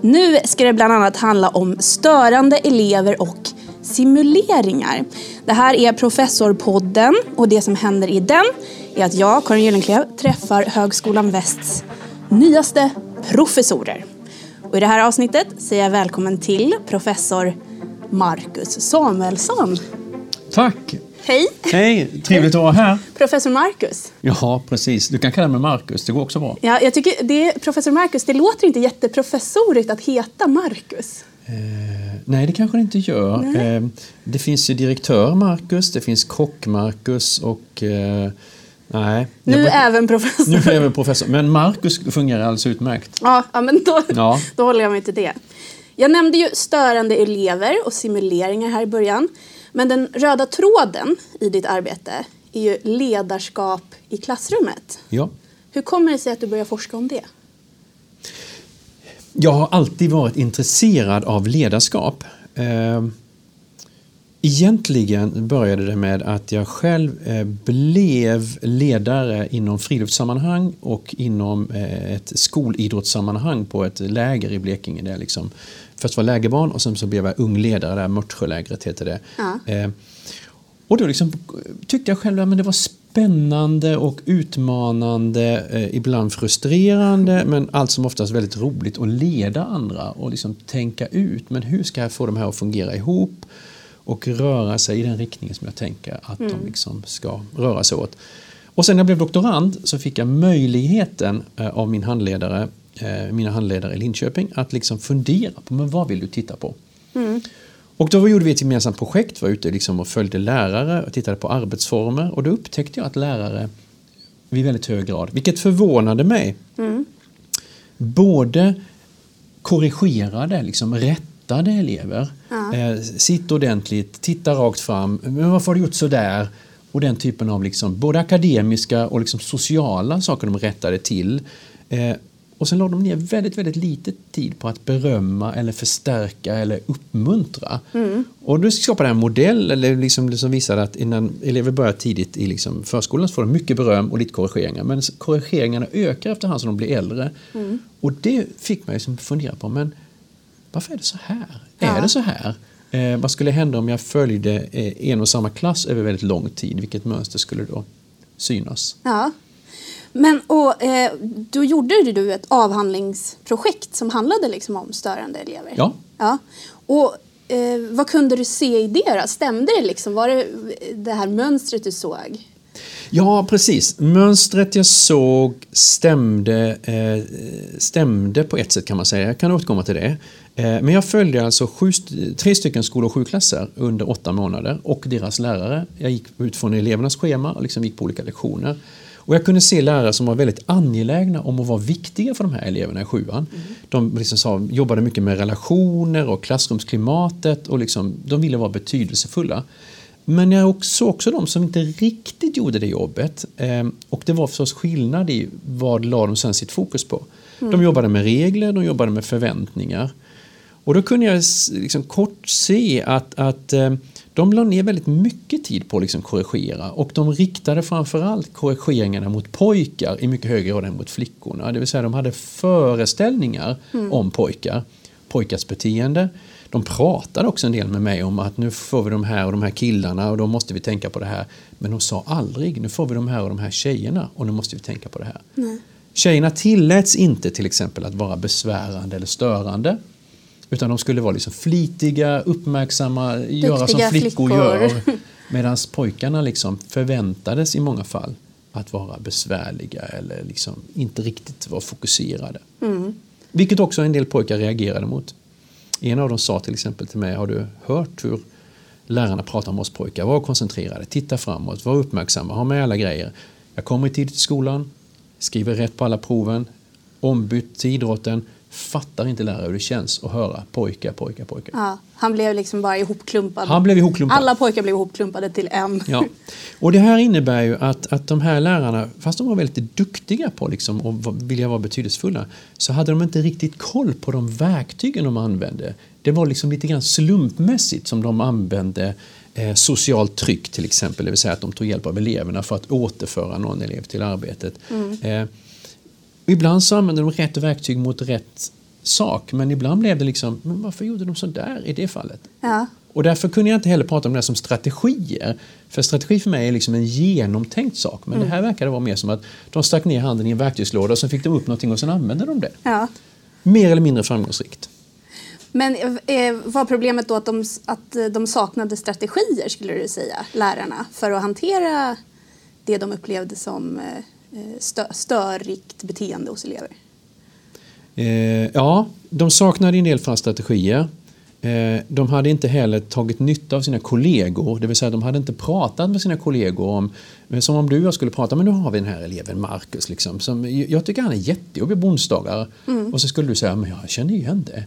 Nu ska det bland annat handla om störande elever och simuleringar. Det här är Professorpodden och det som händer i den är att jag, Karin Gyllenklev, träffar Högskolan Västs nyaste professorer. Och I det här avsnittet säger jag välkommen till professor Marcus Samuelsson. Tack! Hej! Hej, trevligt att vara här. Professor Marcus. Ja, precis. Du kan kalla mig Marcus, det går också bra. Ja, jag tycker det, professor Marcus, det låter inte jätteprofessorigt att heta Marcus. Eh, nej, det kanske det inte gör. Eh, det finns ju direktör Marcus, det finns kock Marcus och eh, nej. Nu jag, även professor. Nu även professor. Men Marcus fungerar alldeles utmärkt. Ja, ja men då, Ja. då håller jag mig till det. Jag nämnde ju störande elever och simuleringar här i början. Men den röda tråden i ditt arbete är ju ledarskap i klassrummet. Ja. Hur kommer det sig att du börjar forska om det? Jag har alltid varit intresserad av ledarskap. Egentligen började det med att jag själv eh, blev ledare inom friluftssammanhang och inom eh, ett skolidrottssammanhang på ett läger i Blekinge. Där liksom först var lägerbarn och sen så blev jag ung ledare där, Mörtsjölägret heter det. Ja. Eh, Och då liksom tyckte jag själv att det var spännande och utmanande, ibland frustrerande men allt som oftast väldigt roligt att leda andra och liksom tänka ut men hur ska jag få de här att fungera ihop och röra sig i den riktningen som jag tänker att de liksom ska röra sig åt. Och sen när jag blev doktorand så fick jag möjligheten eh, av min handledare, eh, mina handledare i Linköping att liksom fundera på men vad vill du titta på? Och då gjorde vi ett gemensamt projekt, var ute liksom och följde lärare och tittade på arbetsformer och då upptäckte jag att lärare i väldigt hög grad, vilket förvånade mig, både korrigerade, liksom rättade elever, eh, sitt ordentligt, titta rakt fram, men varför har du gjort sådär? Och den typen av liksom, både akademiska och liksom sociala saker de rättade till. Eh, och sen la de ner väldigt, väldigt lite tid på att berömma eller förstärka eller uppmuntra. Och då skapade jag en modell eller liksom, som visade att innan elever börjar tidigt i liksom förskolan så får de mycket beröm och lite korrigeringar. Men korrigeringarna ökar efterhand som de blir äldre. Och det fick mig liksom fundera på, men varför är det så här? Ja. Är det så här? Eh, vad skulle hända om jag följde eh, en och samma klass över väldigt lång tid? Vilket mönster skulle då synas? Ja. Men och, eh, då gjorde du ett avhandlingsprojekt som handlade liksom om störande elever. Ja. ja. Och eh, vad kunde du se i det då? Stämde det liksom? Var det det här mönstret du såg? Ja, precis. Mönstret jag såg stämde, eh, stämde på ett sätt kan man säga. Jag kan återkomma till det. Eh, men jag följde alltså sju, tre stycken skol och sjuklasser under åtta månader och deras lärare. Jag gick utifrån elevernas schema och liksom gick på olika lektioner. Och jag kunde se lärare som var väldigt angelägna om att vara viktiga för de här eleverna i sjuan. De liksom sa, jobbade mycket med relationer och klassrumsklimatet och liksom, de ville vara betydelsefulla. Men jag såg också de som inte riktigt gjorde det jobbet. Eh, Och det var förstås skillnad i vad la de sen sitt fokus på. De jobbade med regler, de jobbade med förväntningar. Och då kunde jag liksom kort se att, att eh, de la ner väldigt mycket tid på att liksom korrigera och de riktade framförallt korrigeringarna mot pojkar i mycket högre grad än mot flickorna. Det vill säga de hade föreställningar om pojkar, pojkars beteende. De pratade också en del med mig om att nu får vi de här och de här killarna och då måste vi tänka på det här. Men de sa aldrig nu får vi de här och de här tjejerna och nu måste vi tänka på det här. Tjejerna tilläts inte till exempel att vara besvärande eller störande. Utan de skulle vara liksom flitiga, uppmärksamma, göra som Duktiga flickor, flickor. gör. Medan pojkarna liksom förväntades i många fall att vara besvärliga eller liksom inte riktigt vara fokuserade. Vilket också en del pojkar reagerade mot. En av dem sa till exempel till mig, har du hört hur lärarna pratar om oss pojkar? Var koncentrerade, titta framåt, var uppmärksamma, ha med alla grejer. Jag kommer i tid till skolan, skriver rätt på alla proven, ombytt till idrotten, fattar inte lärare hur det känns att höra pojkar, pojkar, pojkar. Ja, han blev liksom bara ihopklumpad. Han blev ihopklumpad. Alla pojkar blev ihopklumpade till en. Ja. Och det här innebär ju att, att de här lärarna, fast de var väldigt duktiga på liksom va- vilja vara betydelsefulla, så hade de inte riktigt koll på de verktygen de använde. Det var liksom lite grann slumpmässigt som de använde eh, socialt tryck till exempel, det vill säga att de tog hjälp av eleverna för att återföra någon elev till arbetet. Eh, Och ibland så använde de rätt verktyg mot rätt sak. Men ibland blev det liksom, men varför gjorde de så där i det fallet? Ja. Och därför kunde jag inte heller prata om det som strategier. För strategi för mig är liksom en genomtänkt sak. Men det här verkade vara mer som att de stack ner handen i en verktygslåda och så fick de upp någonting och sen använde de det. ja. Mer eller mindre framgångsrikt. Men eh, var problemet då att de, att de saknade strategier, skulle du säga, lärarna, för att hantera det de upplevde som eh, stö, störigt beteende hos elever? Eh, ja, de saknade en del fall strategier. Eh, de hade inte heller tagit nytta av sina kollegor, det vill säga de hade inte pratat med sina kollegor om, som om du och jag skulle prata, men nu har vi den här eleven Marcus, liksom, som, jag tycker han är jättejobbig på onsdagar. Och så skulle du säga, men jag känner igen det.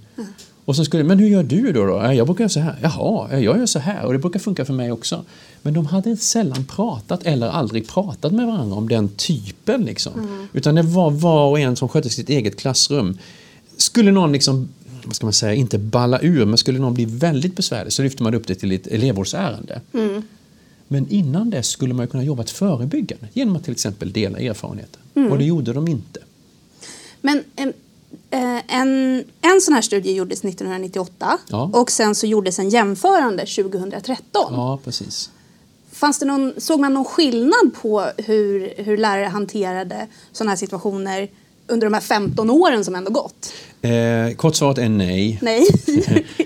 Och så skulle, men hur gör du då? då? "Ja, Jag brukar göra så här. Jaha, jag gör så här och det brukar funka för mig också. Men de hade sällan pratat eller aldrig pratat med varandra om den typen. Liksom. Utan det var var och en som skötte sitt eget klassrum. Skulle någon liksom, vad ska man säga, inte balla ur, men skulle någon bli väldigt besvärlig så lyfte man upp det till ett elevvårdsärende. Men innan det skulle man kunna jobba förebyggande genom att till exempel dela erfarenheter. Och det gjorde de inte. Men eh, en, en sån här studie gjordes 1998 Ja. och sen så gjordes en jämförande 2013. Ja, precis. Fanns det någon, såg man någon skillnad på hur, hur lärare hanterade sådana här situationer under de här 15 åren som ändå gått? Eh, kortsvaret är nej. Nej.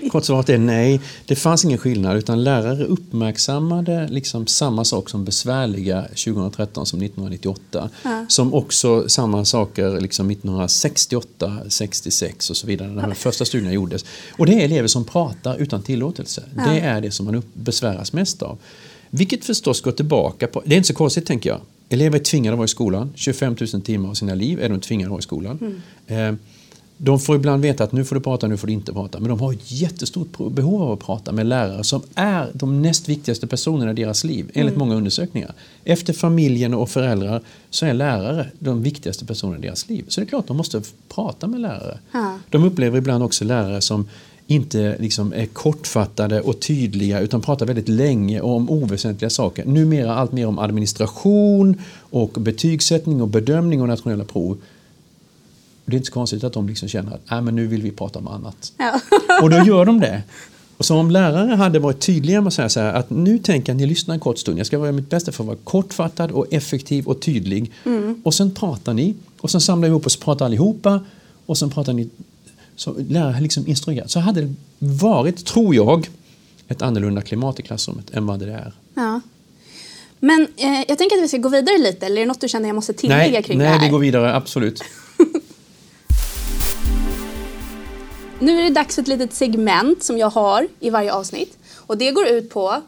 Kortsvaret är nej. Det fanns ingen skillnad utan lärare uppmärksammade liksom samma sak som besvärliga 2013 som 1998. Som också samma saker liksom 1968, 66 och så vidare när de första studierna gjordes. Och det är elever som pratar utan tillåtelse. Det är det som man besväras mest av. Vilket förstås går tillbaka på, det är inte så konstigt tänker jag. Elever är tvingade att vara i skolan. 25 000 timmar av sina liv är de tvingade att vara i skolan. Eh, de får ibland veta att nu får du prata, nu får du inte prata. Men de har ett jättestort behov av att prata med lärare som är de näst viktigaste personerna i deras liv, enligt många undersökningar. Efter familjen och föräldrar så är lärare de viktigaste personerna i deras liv. Så det är klart, de måste prata med lärare. Ja. De upplever ibland också lärare som inte liksom är kortfattade och tydliga utan pratar väldigt länge om oväsentliga saker. Numera allt mer om administration och betygssättning och bedömning och nationella prov. Det är inte så konstigt att de liksom känner att men nu vill vi prata om annat. Ja. Och då gör de det. Och så om lärare hade varit tydliga med att säga så här att nu tänker jag att ni lyssnar en kort stund. Jag ska göra mitt bästa för att vara kortfattad och effektiv och tydlig. Och sen pratar ni och sen samlar vi ihop oss och pratar allihopa och sen pratar ni. Så lärare liksom instruerat. Så hade det varit, tror jag, ett annorlunda klimat i klassrummet än vad det är. ja. Men eh, jag tänker att vi ska gå vidare lite, eller är det något du känner jag måste tillägga Nej, kring det nej här? vi går vidare, absolut. Nu är det dags för ett litet segment som jag har i varje avsnitt. Och det går ut på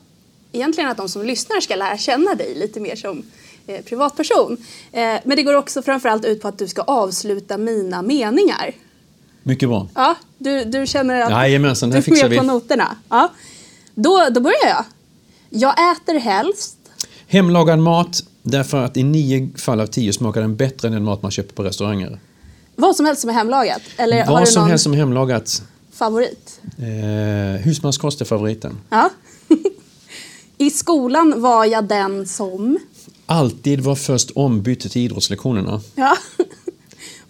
egentligen att de som lyssnar ska lära känna dig lite mer som eh, privatperson. Eh, men det går också framförallt ut på att du ska avsluta mina meningar. Mycket bra. Ja, du, du känner att Jajamensan, det du är med på noterna. Ja. Då, då börjar jag. Jag äter helst. Hemlagad mat, därför att i nio fall av tio smakar den bättre än den mat man köper på restauranger. Vad som helst som är hemlagat. Eller har Vad du som någon helst som är hemlagat. favorit? Eh, husmanskost är favoriten. Ja. I skolan var jag den som... Alltid var först ombytt till idrottslektionerna. Ja.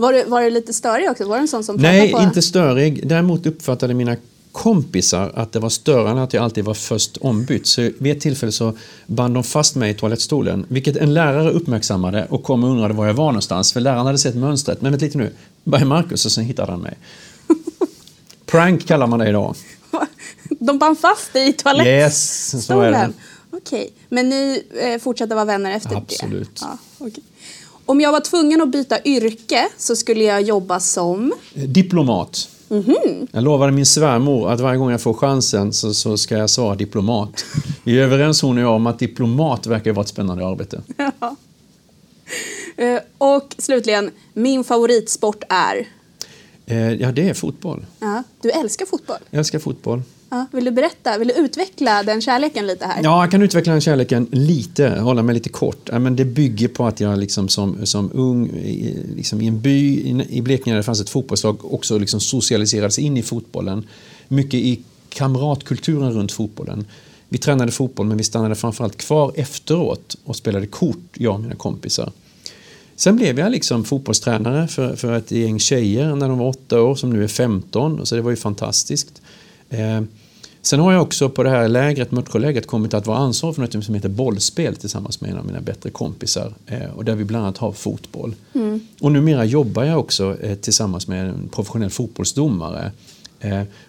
Var du, var du lite störig också? Var du en sån som Nej, på? inte störig. Däremot uppfattade mina kompisar att det var störande att jag alltid var först ombytt. Så vid ett tillfälle så band de fast mig i toalettstolen, vilket en lärare uppmärksammade och kom och undrade var jag var någonstans. För läraren hade sett mönstret. Men vänta lite nu, var är Marcus? Och sen hittade han mig. Prank kallar man det idag. De band fast dig i toalettstolen? Yes, så är det. Okej, men ni eh, fortsatte vara vänner efter Absolut. det? Ja, okej. Om jag var tvungen att byta yrke så skulle jag jobba som... Diplomat. Mhm. Jag lovade min svärmor att varje gång jag får chansen så, så ska jag svara diplomat. Vi är överens hon och jag om att diplomat verkar vara ett spännande arbete. Ja. Eh, och slutligen, min favoritsport är... Eh, ja, det är fotboll. Ja, du älskar fotboll. Jag älskar fotboll. Ja, vill du berätta, vill du utveckla den kärleken lite här? Ja, jag kan utveckla den kärleken lite, hålla mig lite kort. Men det bygger på att jag liksom som, som ung i, liksom i en by i, i Blekinge där det fanns ett fotbollslag också liksom socialiserades in i fotbollen. Mycket i kamratkulturen runt fotbollen. Vi tränade fotboll men vi stannade framförallt kvar efteråt och spelade kort, jag och mina kompisar. Sen blev jag liksom fotbollstränare för, för ett gäng tjejer när de var åtta år som nu är 15, så det var ju fantastiskt. Eh, sen har jag också på det här lägret, Mutsjölägret, kommit att vara ansvarig för något som heter bollspel tillsammans med en av mina bättre kompisar eh, och där vi bland annat har fotboll. Mm. Och numera jobbar jag också eh, tillsammans med en professionell fotbollsdomare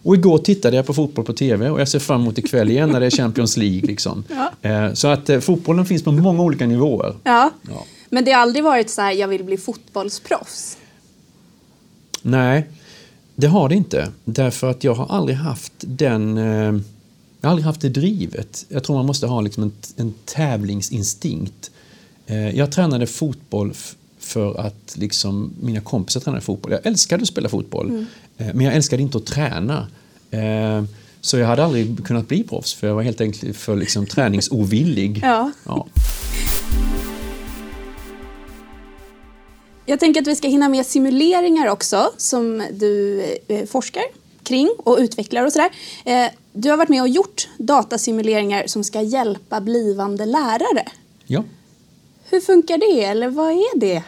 och igår tittade jag på fotboll på TV och jag ser fram emot ikväll igen när det är Champions League. Liksom. Ja. Så att fotbollen finns på många olika nivåer. Ja. ja. Men det har aldrig varit så här, jag vill bli fotbollsproffs? Nej, det har det inte. Därför att jag har aldrig haft den... Eh, jag har aldrig haft det drivet. Jag tror man måste ha liksom en, en tävlingsinstinkt. Eh, jag tränade fotboll för att liksom, mina kompisar tränade fotboll. Jag älskade att spela fotboll, mm. Eh, men jag älskade inte att träna. Så jag hade aldrig kunnat bli proffs för jag var helt enkelt för liksom, träningsovillig. ja. ja. Jag tänker att vi ska hinna med simuleringar också som du eh, forskar kring och utvecklar och sådär. Du har varit med och gjort datasimuleringar som ska hjälpa blivande lärare. Ja. Hur funkar det eller vad är det?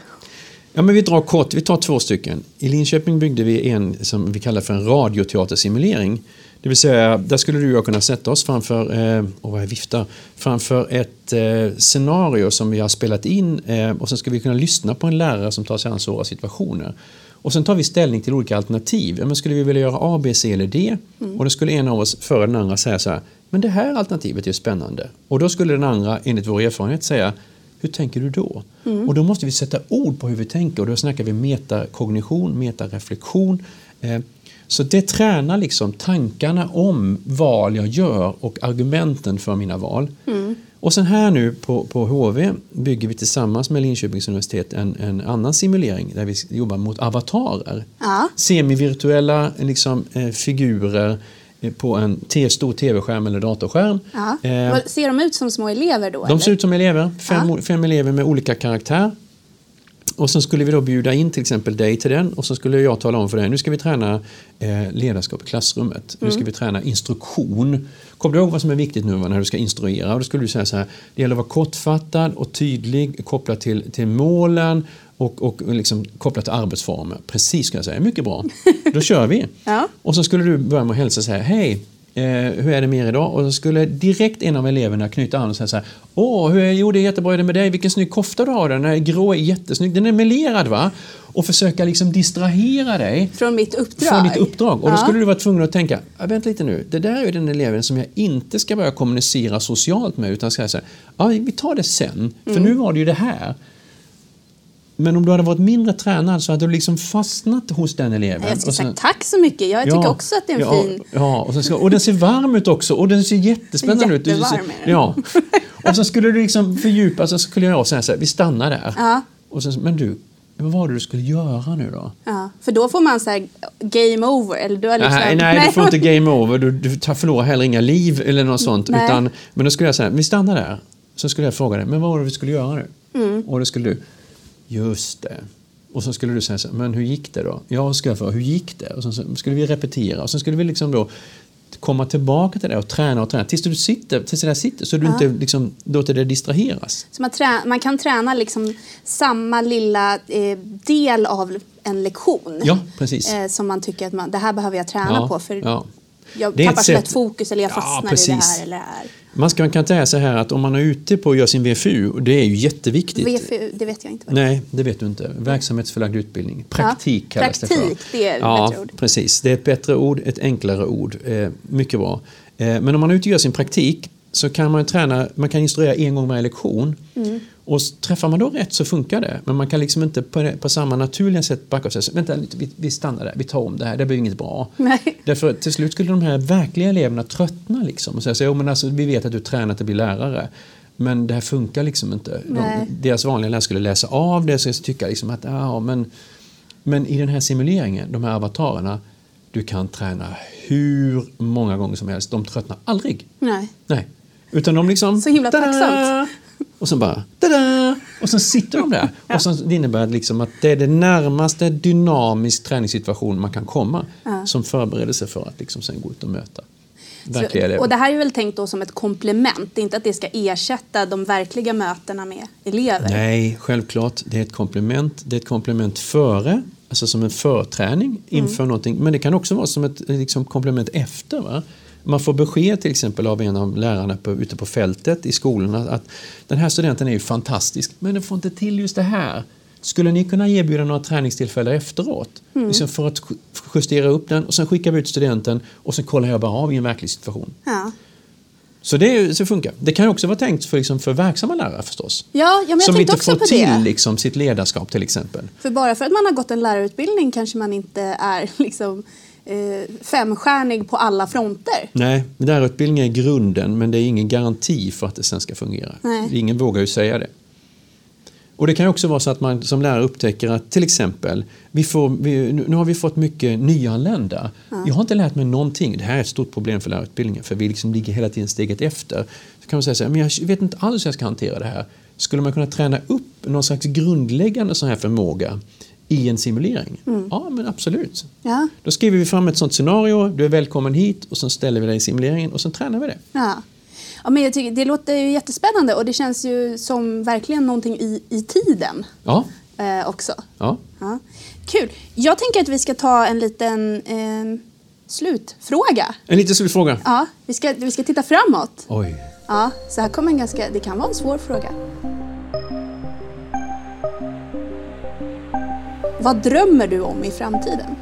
Ja, men vi drar kort, vi tar två stycken. I Linköping byggde vi en som vi kallar för en radioteatersimulering. Det vill säga, där skulle du och jag kunna sätta oss framför, eh, och vad är vifta, framför ett eh, scenario som vi har spelat in eh, och sen ska vi kunna lyssna på en lärare som tar sig an svåra situationer. Och sen tar vi ställning till olika alternativ. Ja, men skulle vi vilja göra A, B, C eller D? Mm. Och då skulle en av oss före den andra säga så här, men det här alternativet är spännande. Och då skulle den andra, enligt vår erfarenhet, säga, hur tänker du då? Mm. Och då måste vi sätta ord på hur vi tänker och då snackar vi metakognition, metareflektion. Eh, så det tränar liksom tankarna om val jag gör och argumenten för mina val. Mm. Och sen här nu på, på HV bygger vi tillsammans med Linköpings universitet en, en annan simulering där vi jobbar mot avatarer. Ja. Semivirtuella liksom, eh, figurer på en stor tv-skärm eller datorskärm. Ja. Eh, ser de ut som små elever då? De eller? ser ut som elever, fem, ja. fem elever med olika karaktär. Och sen skulle vi då bjuda in till exempel dig till den och så skulle jag tala om för dig, nu ska vi träna eh, ledarskap i klassrummet. Mm. Nu ska vi träna instruktion. Kommer du ihåg vad som är viktigt nu när du ska instruera? Och då skulle du säga så här, det gäller att vara kortfattad och tydlig kopplat till, till målen och, och liksom kopplat till arbetsformer. Precis ska jag säga, mycket bra. Då kör vi. ja. Och så skulle du börja med att hälsa och säga, hej, Eh, hur är det med er idag? Och så skulle direkt en av eleverna knyta an och säga så här. Åh, hur är, jo det är jättebra, är det med dig? Vilken snygg kofta du har Den här grå är jättesnygg. Den är melerad va? Och försöka liksom distrahera dig. Från mitt uppdrag? Från ditt uppdrag. Och då skulle du vara tvungen att tänka, vänta lite nu, det där är den eleven som jag inte ska börja kommunicera socialt med utan ska säga, ja vi tar det sen. För mm. nu var det ju det här. Men om du hade varit mindre tränad så hade du liksom fastnat hos den eleven. Jag skulle sagt tack så mycket. Jag tycker också att det är en ja, fin... Ja, och, ska, och den ser varm ut också. Och den ser jättespännande ut. Jättevarm är den. Ja. Och så skulle du liksom fördjupa så skulle jag säga så här, vi stannar där. Ja. Och sen, men du, vad var det du skulle göra nu då? Ja, för då får man så här, game over. Eller du har liksom... nej, nej, nej, du får inte game over. Du, du förlorar heller inga liv eller något sånt. Utan, men då skulle jag säga, vi stannar där. Så skulle jag fråga dig, men vad var det vi skulle göra nu? Mm. Och då skulle du, Just det. Och så skulle du säga så men hur gick det då? Ja, ska jag fråga, hur gick det? Och så skulle vi repetera och så skulle vi liksom då komma tillbaka till det och träna och träna tills du sitter, tills det där sitter så du ja. inte liksom låter det distraheras. Så man, trä, man kan träna liksom samma lilla eh, del av en lektion ja, precis. Eh, som man tycker att man, det här behöver jag träna ja, på för. Jag det tappar lätt fokus eller jag fastnar i det här eller det här. Man ska, kan säga så här att om man är ute på att göra sin VFU, och det är ju jätteviktigt. VFU, det vet jag inte. Nej, det vet du inte. Verksamhetsförlagd utbildning. Praktik ja, kallas praktik, det för. det är ett ja, bättre ord. Precis, det är ett bättre ord, ett enklare ord. Eh, mycket bra. Eh, men om man är ute och gör sin praktik så kan man träna, man kan instruera en gång varje lektion. Mm. Och träffar man då rätt så funkar det. Men man kan liksom inte på, på samma naturliga sätt backa och säga vänta vi, vi stannar där, vi tar om det här, det blir inget bra. Nej. Därför till slut skulle de här verkliga eleverna tröttna liksom och säga så, men alltså, vi vet att du tränat till att bli lärare. Men det här funkar liksom inte. De, deras vanliga lärare skulle läsa av det och tycka liksom att ja, men, men i den här simuleringen, de här avatarerna, du kan träna hur många gånger som helst. De tröttnar aldrig. Nej. Nej. Utan de liksom... Så himla tacksamt. Och så bara tada! Och så sitter de där. ja. Och så, det innebär liksom att det är det närmaste dynamisk träningssituation man kan komma ja. som förberedelse för att liksom sen gå ut och möta. elever. Och det här är väl tänkt då som ett komplement, inte att det ska ersätta de verkliga mötena med elever? Nej, självklart. Det är ett komplement. Det är ett komplement före, alltså som en förträning inför någonting. Men det kan också vara som ett liksom, komplement efter. Va? Man får besked till exempel av en av lärarna på, ute på fältet i skolorna att den här studenten är ju fantastisk men den får inte till just det här. Skulle ni kunna erbjuda några träningstillfällen efteråt? Liksom för att ju- justera upp den och sen skickar vi ut studenten och sen kollar jag bara av i en verklig situation. Ja. Så det, så funkar. Det kan också vara tänkt för, liksom, för verksamma lärare förstås. Ja, ja, som inte får till liksom, sitt ledarskap till exempel. För bara för att man har gått en lärarutbildning kanske man inte är liksom, femstjärnig på alla fronter. Nej, lärarutbildning är grunden men det är ingen garanti för att det sen ska fungera. Nej. Ingen vågar ju säga det. Och det kan också vara så att man som lärare upptäcker att till exempel, vi får, vi, nu har vi fått mycket nyanlända. Jag har inte lärt mig någonting. Det här är ett stort problem för lärarutbildningen för vi liksom ligger hela tiden steget efter. Så kan man säga så här, men jag vet inte alls hur jag ska hantera det här. Skulle man kunna träna upp någon slags grundläggande sån här förmåga i en simulering? Ja, men absolut. Ja. Då skriver vi fram ett sånt scenario, du är välkommen hit och sen ställer vi dig i simuleringen och sen tränar vi det. Ja. Ja, men jag tycker, det låter ju jättespännande och det känns ju som verkligen någonting i, i tiden Ja, eh, också. ja. Ja. Kul. Jag tänker att vi ska ta en liten eh, slutfråga. En liten slutfråga. Ja, vi, ska, vi ska titta framåt. Oj. Ja, så här kommer en ganska, det kan vara en svår fråga. Vad drömmer du om i framtiden?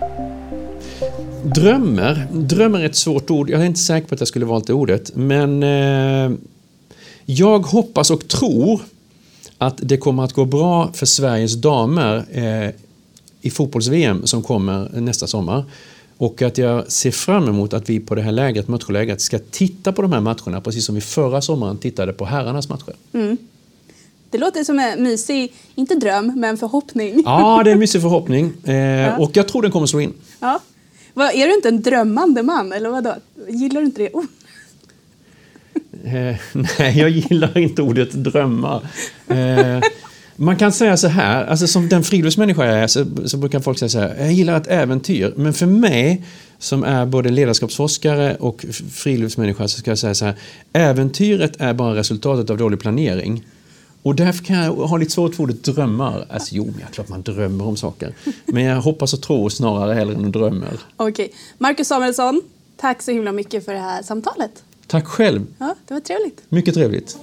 Drömmer. Drömmer är ett svårt ord. Jag är inte säker på att jag skulle valt det ordet. Men eh, jag hoppas och tror att det kommer att gå bra för Sveriges damer eh, i fotbolls-VM som kommer nästa sommar. Och att jag ser fram emot att vi på det här lägret, matchlägret, ska titta på de här matcherna precis som vi förra sommaren tittade på herrarnas matcher. Det låter som en mysig, inte dröm, men förhoppning. Ja, det är en mysig förhoppning. Eh, och jag tror den kommer slå in. Ja. Vad, är du inte en drömmande man, eller vadå? Gillar du inte det? Oh. Eh, nej, jag gillar inte ordet drömmar. Eh, man kan säga så här, alltså som den friluftsmänniska jag är så, så brukar folk säga så här, jag gillar ett äventyr. Men för mig som är både ledarskapsforskare och friluftsmänniska så ska jag säga så här, äventyret är bara resultatet av dålig planering. Och därför kan jag ha lite svårt för ordet drömmar. Alltså jo, men klart man drömmer om saker. Men jag hoppas och tror snarare hellre än drömmer. Okej. Marcus Samuelsson, tack så himla mycket för det här samtalet. Tack själv, Ja, det var trevligt. mycket trevligt.